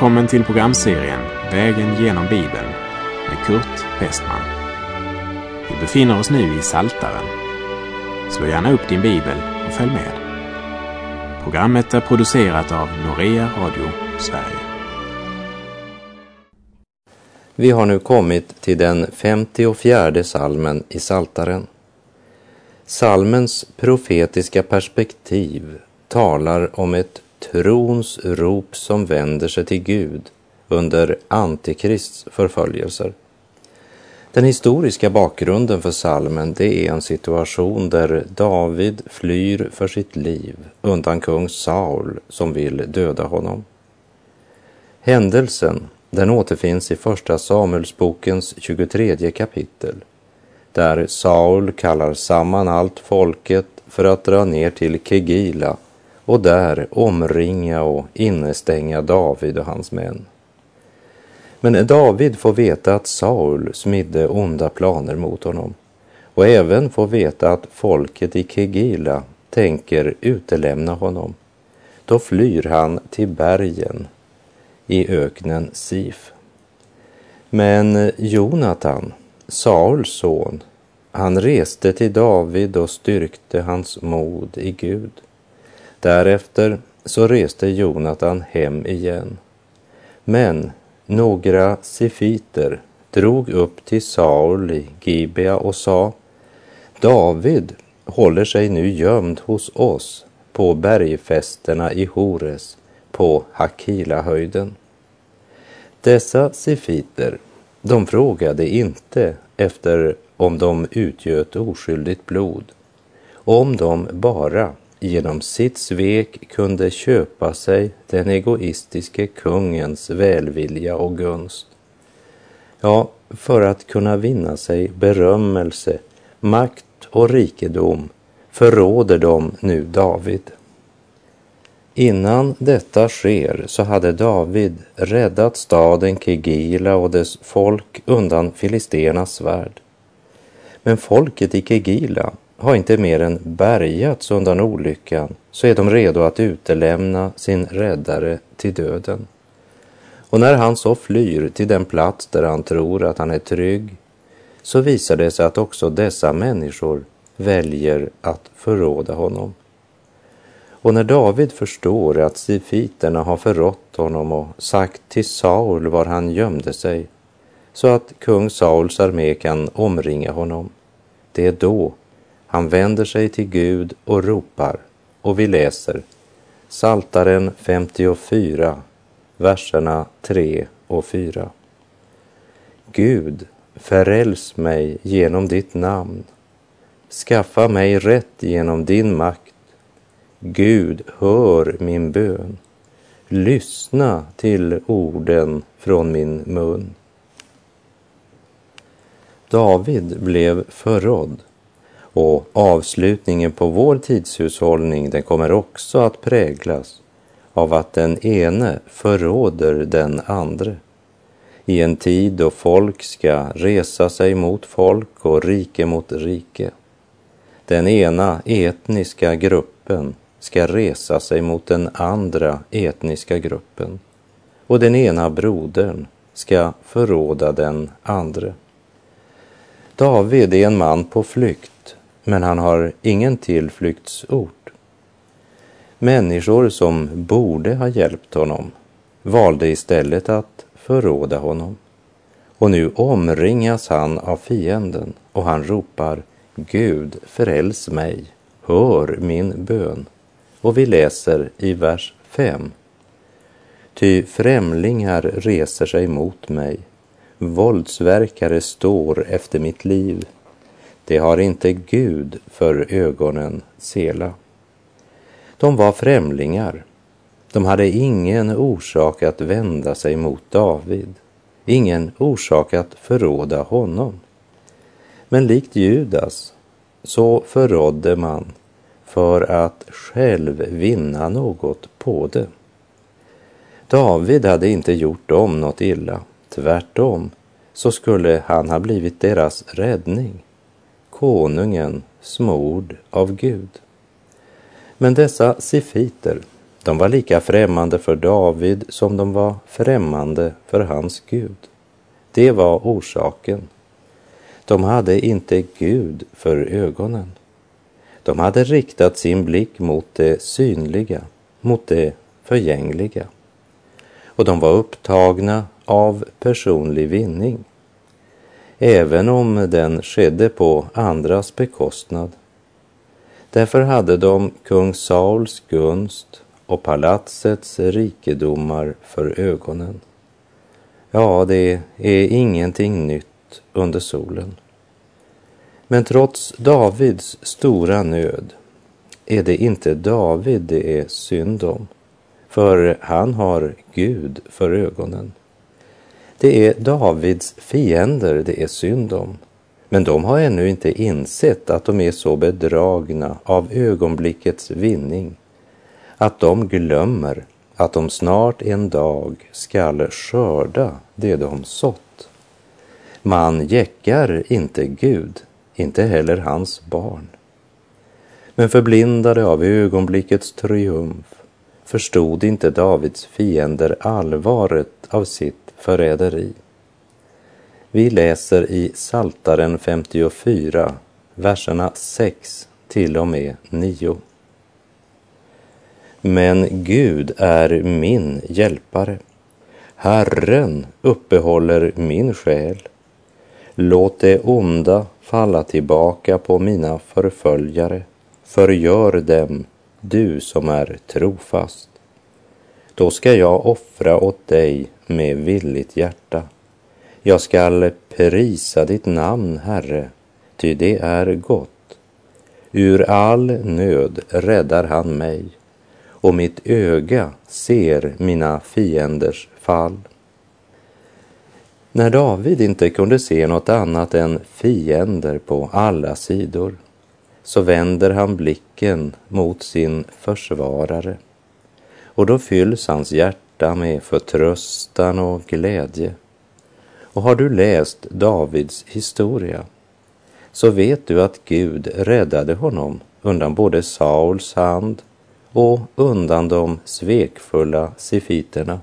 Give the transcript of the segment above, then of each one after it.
Välkommen till programserien Vägen genom Bibeln med Kurt Westman. Vi befinner oss nu i Saltaren. Slå gärna upp din bibel och följ med. Programmet är producerat av Norea Radio Sverige. Vi har nu kommit till den 54 salmen i Saltaren. Salmens profetiska perspektiv talar om ett trons rop som vänder sig till Gud under Antikrists förföljelser. Den historiska bakgrunden för salmen det är en situation där David flyr för sitt liv undan kung Saul som vill döda honom. Händelsen den återfinns i Första Samuelsbokens 23 kapitel där Saul kallar samman allt folket för att dra ner till Kegila och där omringa och innestänga David och hans män. Men David får veta att Saul smidde onda planer mot honom och även får veta att folket i Kegila tänker utelämna honom. Då flyr han till bergen i öknen Sif. Men Jonatan, Sauls son, han reste till David och styrkte hans mod i Gud. Därefter så reste Jonatan hem igen. Men några sifiter drog upp till Saul i Gibea och sa David håller sig nu gömd hos oss på bergfästena i Hores på Hakilahöjden. Dessa sifiter, de frågade inte efter om de utgöt oskyldigt blod, om de bara genom sitt svek kunde köpa sig den egoistiske kungens välvilja och gunst. Ja, för att kunna vinna sig berömmelse, makt och rikedom förråder de nu David. Innan detta sker så hade David räddat staden Kegila och dess folk undan filisternas svärd. Men folket i Kegila har inte mer än bärgats undan olyckan så är de redo att utelämna sin räddare till döden. Och när han så flyr till den plats där han tror att han är trygg så visar det sig att också dessa människor väljer att förråda honom. Och när David förstår att sifiterna har förrått honom och sagt till Saul var han gömde sig så att kung Sauls armé kan omringa honom, det är då han vänder sig till Gud och ropar och vi läser Saltaren 54, verserna 3 och 4. Gud, föräls mig genom ditt namn. Skaffa mig rätt genom din makt. Gud, hör min bön. Lyssna till orden från min mun. David blev förrådd och avslutningen på vår tidshushållning den kommer också att präglas av att den ene förråder den andre. I en tid då folk ska resa sig mot folk och rike mot rike. Den ena etniska gruppen ska resa sig mot den andra etniska gruppen och den ena brodern ska förråda den andre. David är en man på flykt men han har ingen tillflyktsort. Människor som borde ha hjälpt honom valde istället att förråda honom. Och nu omringas han av fienden och han ropar Gud fräls mig, hör min bön. Och vi läser i vers 5. Ty främlingar reser sig mot mig, våldsverkare står efter mitt liv det har inte Gud för ögonen sela. De var främlingar. De hade ingen orsak att vända sig mot David, ingen orsak att förråda honom. Men likt Judas så förrådde man för att själv vinna något på det. David hade inte gjort dem något illa, tvärtom så skulle han ha blivit deras räddning konungen smord av Gud. Men dessa sifiter, De var lika främmande för David som de var främmande för hans Gud. Det var orsaken. De hade inte Gud för ögonen. De hade riktat sin blick mot det synliga, mot det förgängliga. Och de var upptagna av personlig vinning. Även om den skedde på andras bekostnad. Därför hade de kung Sauls gunst och palatsets rikedomar för ögonen. Ja, det är ingenting nytt under solen. Men trots Davids stora nöd är det inte David det är synd om, för han har Gud för ögonen. Det är Davids fiender det är synd om, men de har ännu inte insett att de är så bedragna av ögonblickets vinning att de glömmer att de snart en dag skall skörda det de sått. Man jäckar inte Gud, inte heller hans barn. Men förblindade av ögonblickets triumf förstod inte Davids fiender allvaret av sitt förräderi. Vi läser i Saltaren 54, verserna 6 till och med 9. Men Gud är min hjälpare. Herren uppehåller min själ. Låt det onda falla tillbaka på mina förföljare. Förgör dem, du som är trofast. Då ska jag offra åt dig med villigt hjärta. Jag skall prisa ditt namn, Herre, ty det är gott. Ur all nöd räddar han mig och mitt öga ser mina fienders fall. När David inte kunde se något annat än fiender på alla sidor så vänder han blicken mot sin försvarare och då fylls hans hjärta med förtröstan och glädje. Och har du läst Davids historia så vet du att Gud räddade honom undan både Sauls hand och undan de svekfulla sifiterna.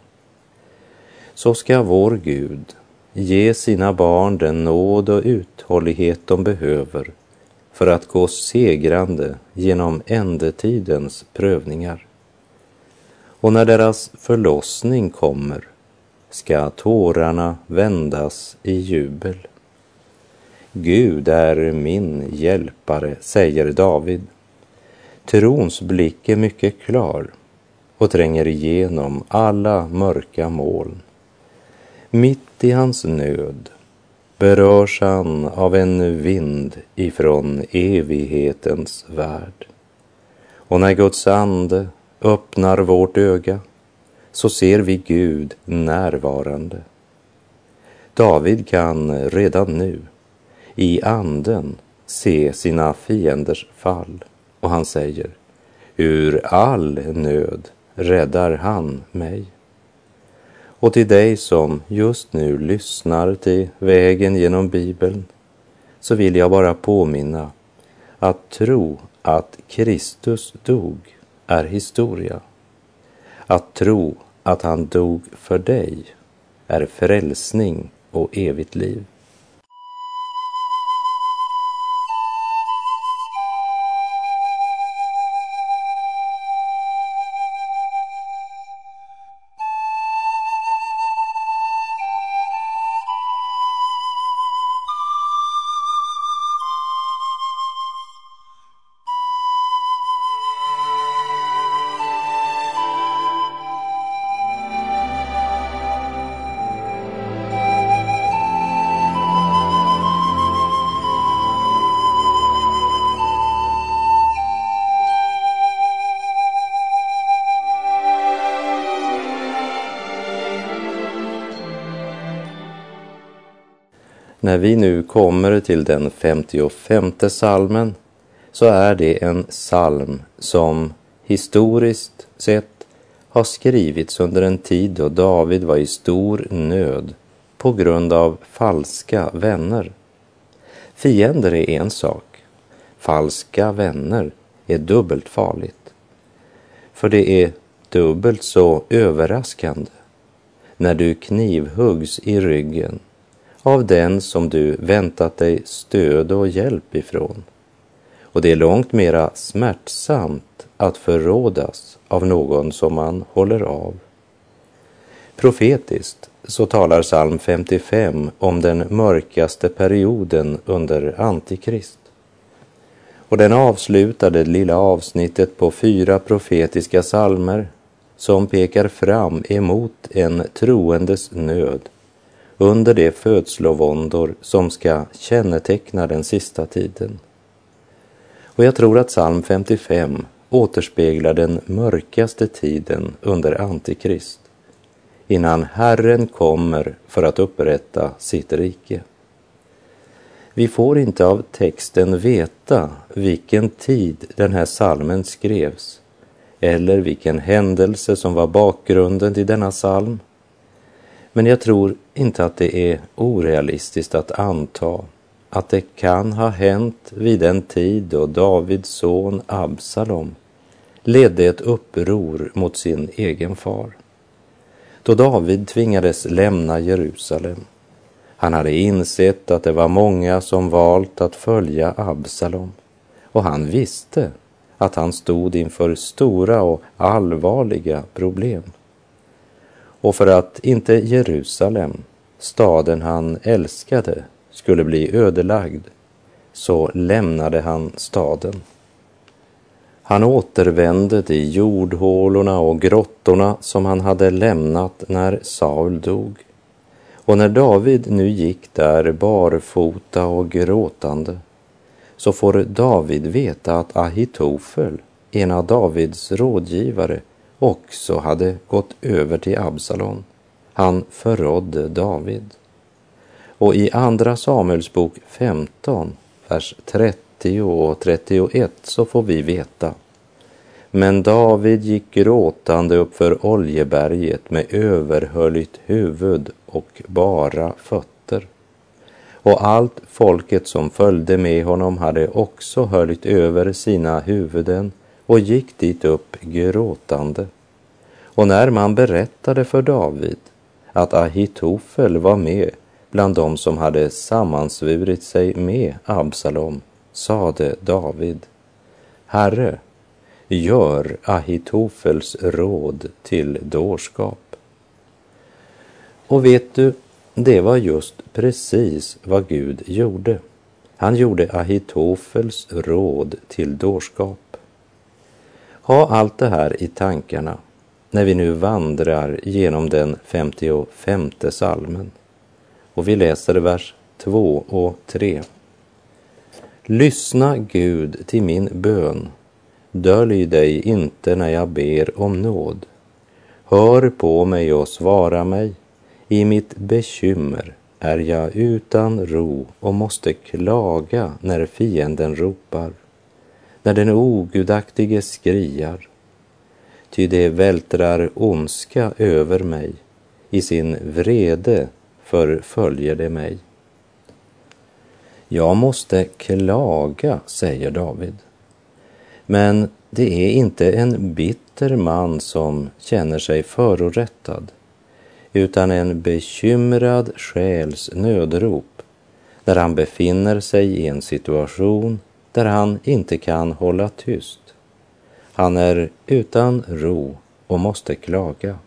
Så ska vår Gud ge sina barn den nåd och uthållighet de behöver för att gå segrande genom ändetidens prövningar. Och när deras förlossning kommer ska tårarna vändas i jubel. Gud är min hjälpare, säger David Trons blick är mycket klar och tränger igenom alla mörka moln. Mitt i hans nöd berörs han av en vind ifrån evighetens värld. Och när Guds ande öppnar vårt öga så ser vi Gud närvarande. David kan redan nu i anden se sina fienders fall och han säger, ur all nöd räddar han mig. Och till dig som just nu lyssnar till vägen genom Bibeln så vill jag bara påminna att tro att Kristus dog är historia. Att tro att han dog för dig är frälsning och evigt liv. När vi nu kommer till den 55 salmen så är det en psalm som historiskt sett har skrivits under en tid då David var i stor nöd på grund av falska vänner. Fiender är en sak, falska vänner är dubbelt farligt. För det är dubbelt så överraskande när du knivhuggs i ryggen av den som du väntat dig stöd och hjälp ifrån. Och det är långt mera smärtsamt att förrådas av någon som man håller av. Profetiskt så talar psalm 55 om den mörkaste perioden under Antikrist. Och den avslutar det lilla avsnittet på fyra profetiska salmer som pekar fram emot en troendes nöd under de födslovåndor som ska känneteckna den sista tiden. Och jag tror att psalm 55 återspeglar den mörkaste tiden under Antikrist innan Herren kommer för att upprätta sitt rike. Vi får inte av texten veta vilken tid den här salmen skrevs eller vilken händelse som var bakgrunden till denna psalm. Men jag tror inte att det är orealistiskt att anta att det kan ha hänt vid den tid då Davids son Absalom ledde ett uppror mot sin egen far. Då David tvingades lämna Jerusalem. Han hade insett att det var många som valt att följa Absalom och han visste att han stod inför stora och allvarliga problem. Och för att inte Jerusalem, staden han älskade, skulle bli ödelagd så lämnade han staden. Han återvände till jordhålorna och grottorna som han hade lämnat när Saul dog. Och när David nu gick där barfota och gråtande så får David veta att Ahitofel, en av Davids rådgivare, också hade gått över till Absalom. Han förrådde David. Och i Andra Samuelsbok 15, vers 30 och 31 så får vi veta. Men David gick gråtande upp för Oljeberget med överhöljt huvud och bara fötter. Och allt folket som följde med honom hade också höljt över sina huvuden och gick dit upp gråtande. Och när man berättade för David att Ahitofel var med bland dem som hade sammansvurit sig med Absalom sade David, Herre, gör Ahitofels råd till dårskap. Och vet du, det var just precis vad Gud gjorde. Han gjorde Ahitofels råd till dårskap. Ha allt det här i tankarna när vi nu vandrar genom den 55 salmen. Och vi läser vers 2 och 3. Lyssna Gud till min bön. Dölj dig inte när jag ber om nåd. Hör på mig och svara mig. I mitt bekymmer är jag utan ro och måste klaga när fienden ropar, när den ogudaktige skriar. Ty det vältrar ondska över mig, i sin vrede förföljer det mig. Jag måste klaga, säger David. Men det är inte en bitter man som känner sig förorättad, utan en bekymrad själs nödrop när han befinner sig i en situation där han inte kan hålla tyst. Han är utan ro och måste klaga.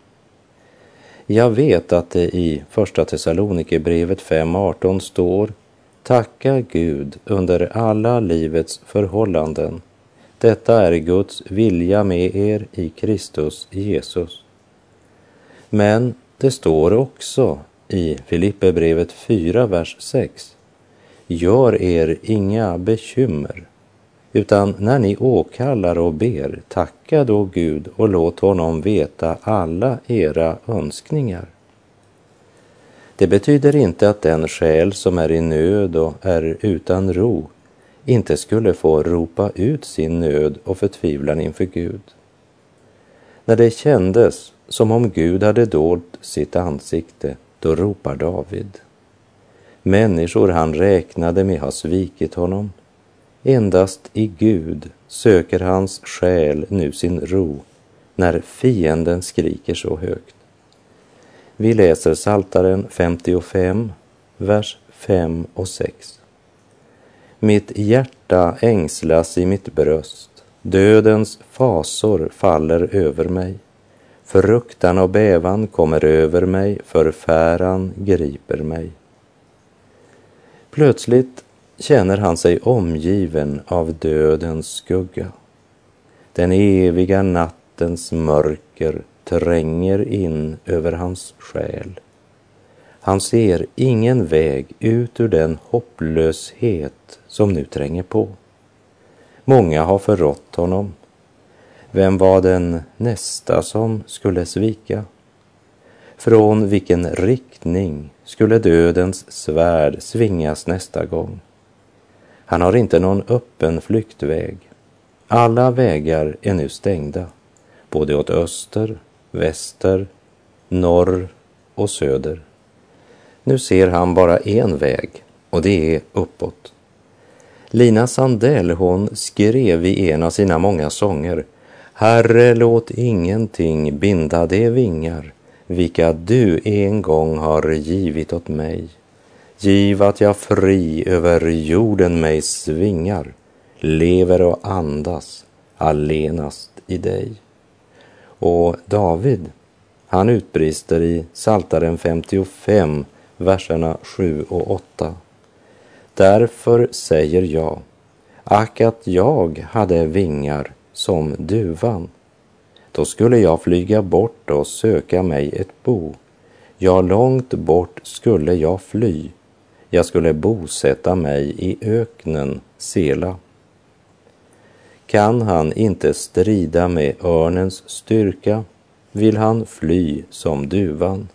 Jag vet att det i Första Thessalonikerbrevet 5.18 står Tacka Gud under alla livets förhållanden. Detta är Guds vilja med er i Kristus Jesus. Men det står också i Filipperbrevet 4, vers 6. Gör er inga bekymmer, utan när ni åkallar och ber, tacka då Gud och låt honom veta alla era önskningar. Det betyder inte att den själ som är i nöd och är utan ro inte skulle få ropa ut sin nöd och förtvivlan inför Gud. När det kändes som om Gud hade dolt sitt ansikte, då ropar David. Människor han räknade med har svikit honom. Endast i Gud söker hans själ nu sin ro när fienden skriker så högt. Vi läser Saltaren 55, vers 5 och 6. Mitt hjärta ängslas i mitt bröst, dödens fasor faller över mig. Fruktan och bävan kommer över mig, förfäran griper mig. Plötsligt känner han sig omgiven av dödens skugga. Den eviga nattens mörker tränger in över hans själ. Han ser ingen väg ut ur den hopplöshet som nu tränger på. Många har förrått honom. Vem var den nästa som skulle svika? Från vilken riktning skulle dödens svärd svingas nästa gång? Han har inte någon öppen flyktväg. Alla vägar är nu stängda, både åt öster, väster, norr och söder. Nu ser han bara en väg och det är uppåt. Lina Sandell hon skrev i en av sina många sånger Herre, låt ingenting binda de vingar vilka du en gång har givit åt mig. Giv att jag fri över jorden mig svingar, lever och andas allenast i dig. Och David, han utbrister i Saltaren 55, verserna 7 och 8. Därför säger jag, ack att jag hade vingar som duvan. Då skulle jag flyga bort och söka mig ett bo. Ja, långt bort skulle jag fly. Jag skulle bosätta mig i öknen Sela. Kan han inte strida med örnens styrka vill han fly som duvan.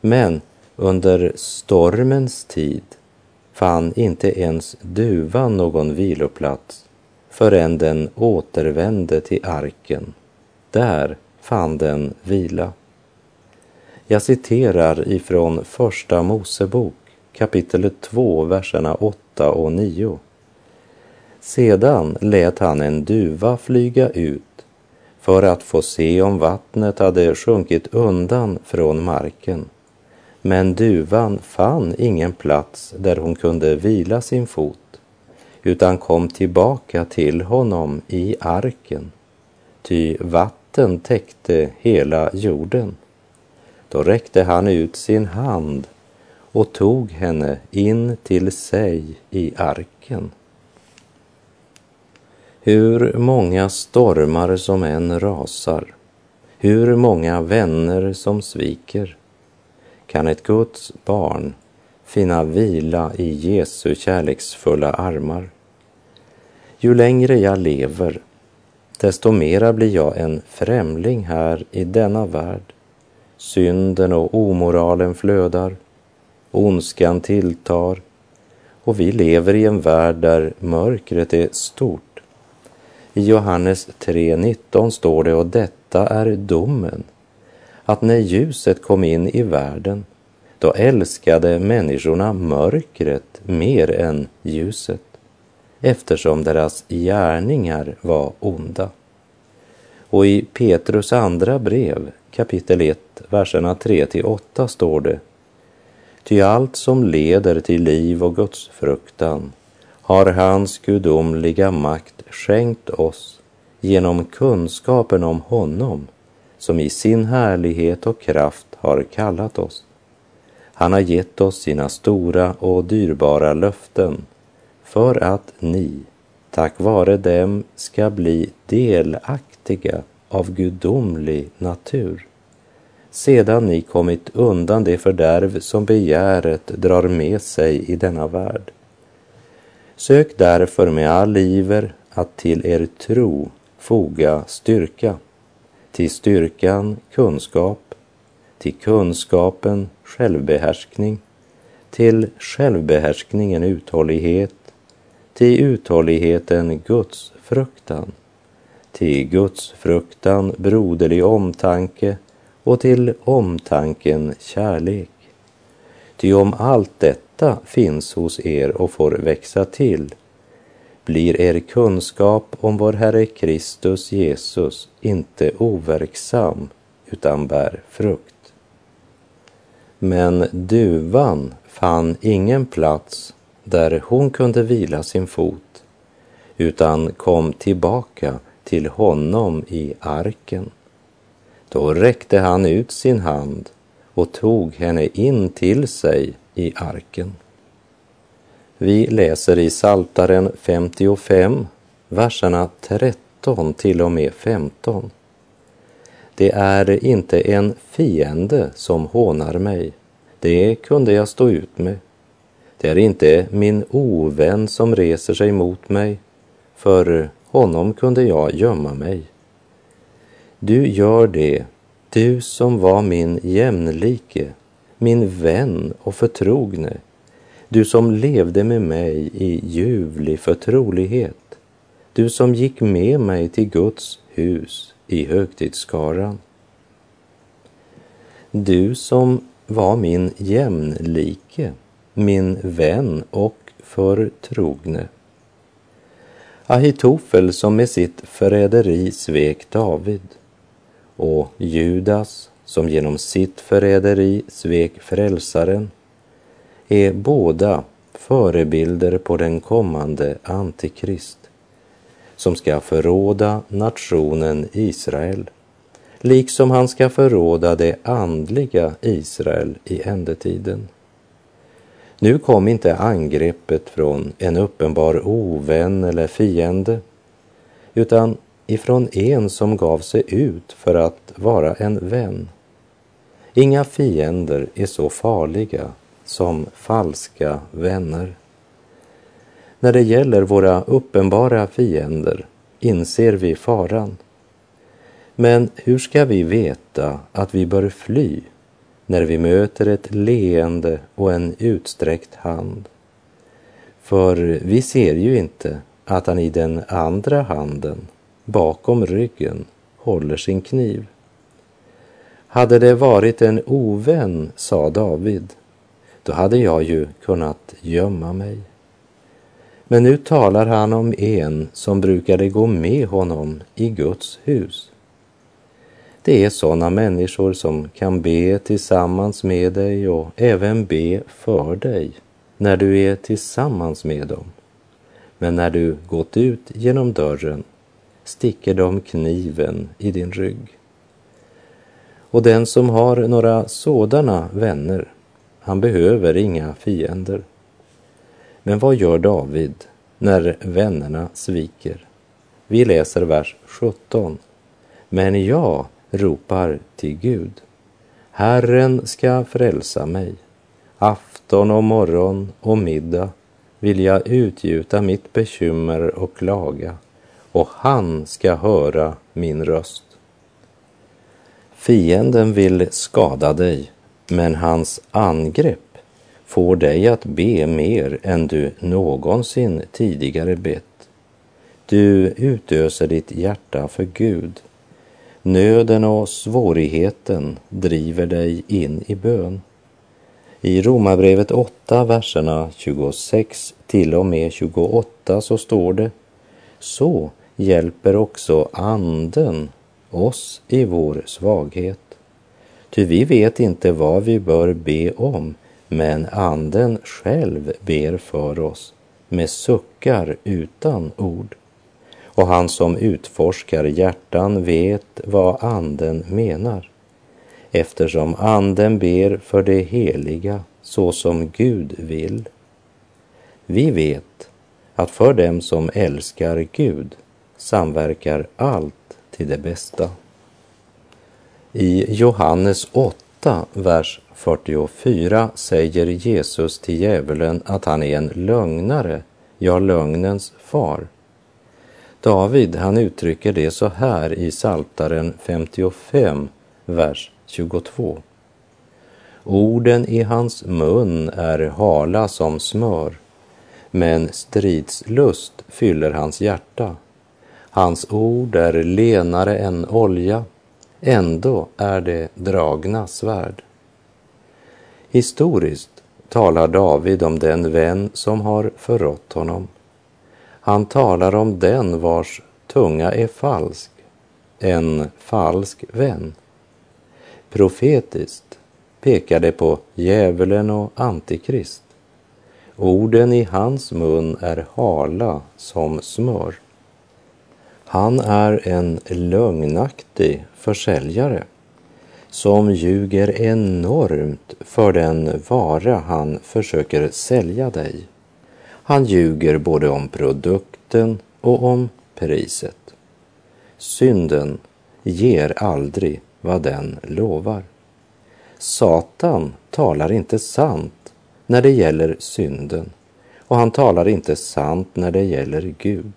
Men under stormens tid fann inte ens duvan någon viloplats förrän den återvände till arken. Där fann den vila. Jag citerar ifrån Första Mosebok kapitel 2, verserna 8 och 9. Sedan lät han en duva flyga ut för att få se om vattnet hade sjunkit undan från marken. Men duvan fann ingen plats där hon kunde vila sin fot utan kom tillbaka till honom i arken, ty vatten täckte hela jorden. Då räckte han ut sin hand och tog henne in till sig i arken. Hur många stormar som än rasar, hur många vänner som sviker, kan ett Guds barn finna vila i Jesu kärleksfulla armar. Ju längre jag lever, desto mera blir jag en främling här i denna värld. Synden och omoralen flödar, ondskan tilltar och vi lever i en värld där mörkret är stort. I Johannes 3.19 står det och detta är domen, att när ljuset kom in i världen, då älskade människorna mörkret mer än ljuset, eftersom deras gärningar var onda. Och i Petrus andra brev, kapitel 1, verserna 3 till 8 står det Ty allt som leder till liv och gudsfruktan har hans gudomliga makt skänkt oss genom kunskapen om honom som i sin härlighet och kraft har kallat oss. Han har gett oss sina stora och dyrbara löften för att ni, tack vare dem, ska bli delaktiga av gudomlig natur sedan ni kommit undan det fördärv som begäret drar med sig i denna värld. Sök därför med all iver att till er tro foga styrka, till styrkan kunskap, till kunskapen självbehärskning, till självbehärskningen uthållighet, till uthålligheten Guds fruktan, till Guds fruktan broderlig omtanke och till omtanken kärlek. Ty om allt detta finns hos er och får växa till, blir er kunskap om vår Herre Kristus Jesus inte overksam utan bär frukt. Men duvan fann ingen plats där hon kunde vila sin fot utan kom tillbaka till honom i arken. Då räckte han ut sin hand och tog henne in till sig i arken. Vi läser i Saltaren 55, verserna 13 till och med 15. Det är inte en fiende som hånar mig, det kunde jag stå ut med. Det är inte min ovän som reser sig mot mig, för honom kunde jag gömma mig. Du gör det, du som var min jämlike, min vän och förtrogne, du som levde med mig i ljuvlig förtrolighet, du som gick med mig till Guds hus i högtidsskaran. Du som var min jämlike, min vän och förtrogne. Ahitofel som med sitt förräderi svek David och Judas som genom sitt förräderi svek frälsaren är båda förebilder på den kommande Antikrist som ska förråda nationen Israel, liksom han ska förråda det andliga Israel i ändetiden. Nu kom inte angreppet från en uppenbar ovän eller fiende, utan ifrån en som gav sig ut för att vara en vän. Inga fiender är så farliga som falska vänner. När det gäller våra uppenbara fiender inser vi faran. Men hur ska vi veta att vi bör fly när vi möter ett leende och en utsträckt hand? För vi ser ju inte att han i den andra handen, bakom ryggen, håller sin kniv. Hade det varit en ovän, sa David, då hade jag ju kunnat gömma mig. Men nu talar han om en som brukade gå med honom i Guds hus. Det är sådana människor som kan be tillsammans med dig och även be för dig när du är tillsammans med dem. Men när du gått ut genom dörren sticker de kniven i din rygg. Och den som har några sådana vänner han behöver inga fiender. Men vad gör David när vännerna sviker? Vi läser vers 17. Men jag ropar till Gud. Herren ska frälsa mig. Afton och morgon och middag vill jag utgjuta mitt bekymmer och klaga och han ska höra min röst. Fienden vill skada dig men hans angrepp får dig att be mer än du någonsin tidigare bett. Du utöser ditt hjärta för Gud. Nöden och svårigheten driver dig in i bön. I Romarbrevet 8, verserna 26 till och med 28 så står det Så hjälper också anden oss i vår svaghet. Ty vi vet inte vad vi bör be om, men Anden själv ber för oss med suckar utan ord. Och han som utforskar hjärtan vet vad Anden menar, eftersom Anden ber för det heliga så som Gud vill. Vi vet att för dem som älskar Gud samverkar allt till det bästa. I Johannes 8, vers 44 säger Jesus till djävulen att han är en lögnare, ja, lögnens far. David, han uttrycker det så här i Saltaren 55, vers 22. Orden i hans mun är hala som smör, men stridslust fyller hans hjärta. Hans ord är lenare än olja, Ändå är det dragna svärd. Historiskt talar David om den vän som har förrått honom. Han talar om den vars tunga är falsk, en falsk vän. Profetiskt pekar det på djävulen och antikrist. Orden i hans mun är hala som smör. Han är en lögnaktig försäljare som ljuger enormt för den vara han försöker sälja dig. Han ljuger både om produkten och om priset. Synden ger aldrig vad den lovar. Satan talar inte sant när det gäller synden och han talar inte sant när det gäller Gud.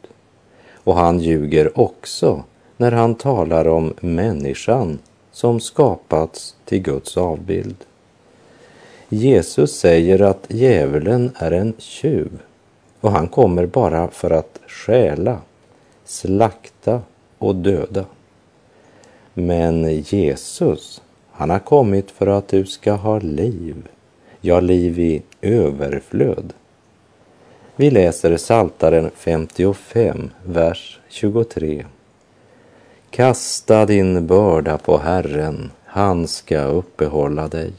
Och han ljuger också när han talar om människan som skapats till Guds avbild. Jesus säger att djävulen är en tjuv och han kommer bara för att stjäla, slakta och döda. Men Jesus, han har kommit för att du ska ha liv, ja, liv i överflöd. Vi läser Saltaren 55, vers 23. Kasta din börda på Herren, han ska uppehålla dig.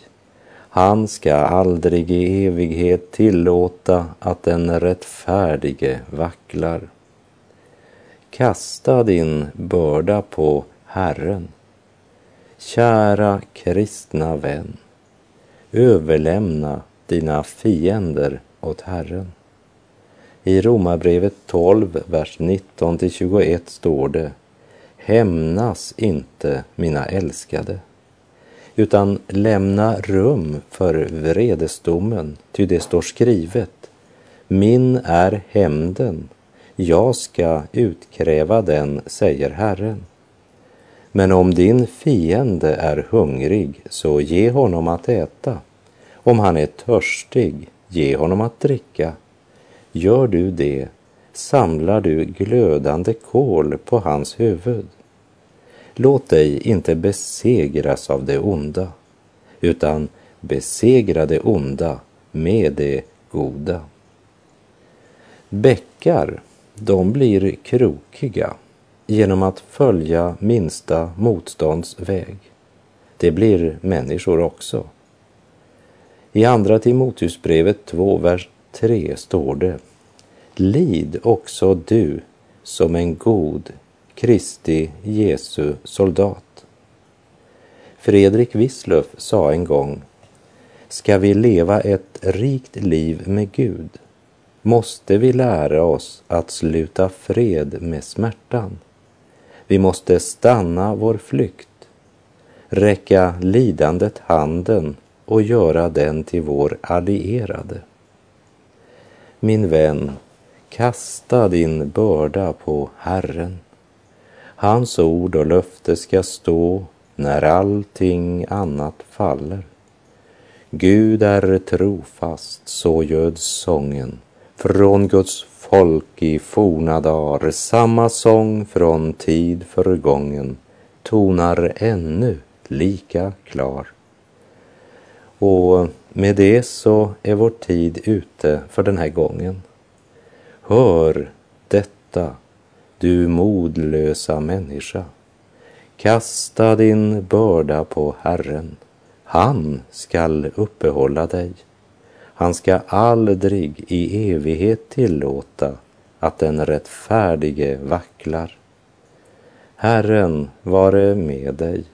Han ska aldrig i evighet tillåta att den rättfärdige vacklar. Kasta din börda på Herren. Kära kristna vän, överlämna dina fiender åt Herren. I Romarbrevet 12, vers 19-21 står det Hämnas inte, mina älskade, utan lämna rum för vredesdomen, ty det står skrivet, min är hämnden, jag ska utkräva den, säger Herren. Men om din fiende är hungrig, så ge honom att äta. Om han är törstig, ge honom att dricka. Gör du det, samlar du glödande kol på hans huvud. Låt dig inte besegras av det onda, utan besegra det onda med det goda. Bäckar, de blir krokiga genom att följa minsta motstånds väg. Det blir människor också. I Andra Timoteusbrevet 2, vers 3 står det Lid också du som en god Kristi Jesu soldat. Fredrik Wislöf sa en gång Ska vi leva ett rikt liv med Gud måste vi lära oss att sluta fred med smärtan. Vi måste stanna vår flykt, räcka lidandet handen och göra den till vår allierade. Min vän, kasta din börda på Herren. Hans ord och löfte ska stå när allting annat faller. Gud är trofast, så göds sången från Guds folk i forna dagar. Samma sång från tid förgången tonar ännu lika klar. Och med det så är vår tid ute för den här gången. Hör detta du modlösa människa. Kasta din börda på Herren. Han skall uppehålla dig. Han ska aldrig i evighet tillåta att den rättfärdige vacklar. Herren vare med dig.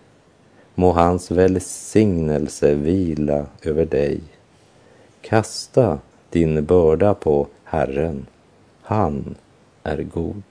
Må hans välsignelse vila över dig. Kasta din börda på Herren. Han är god.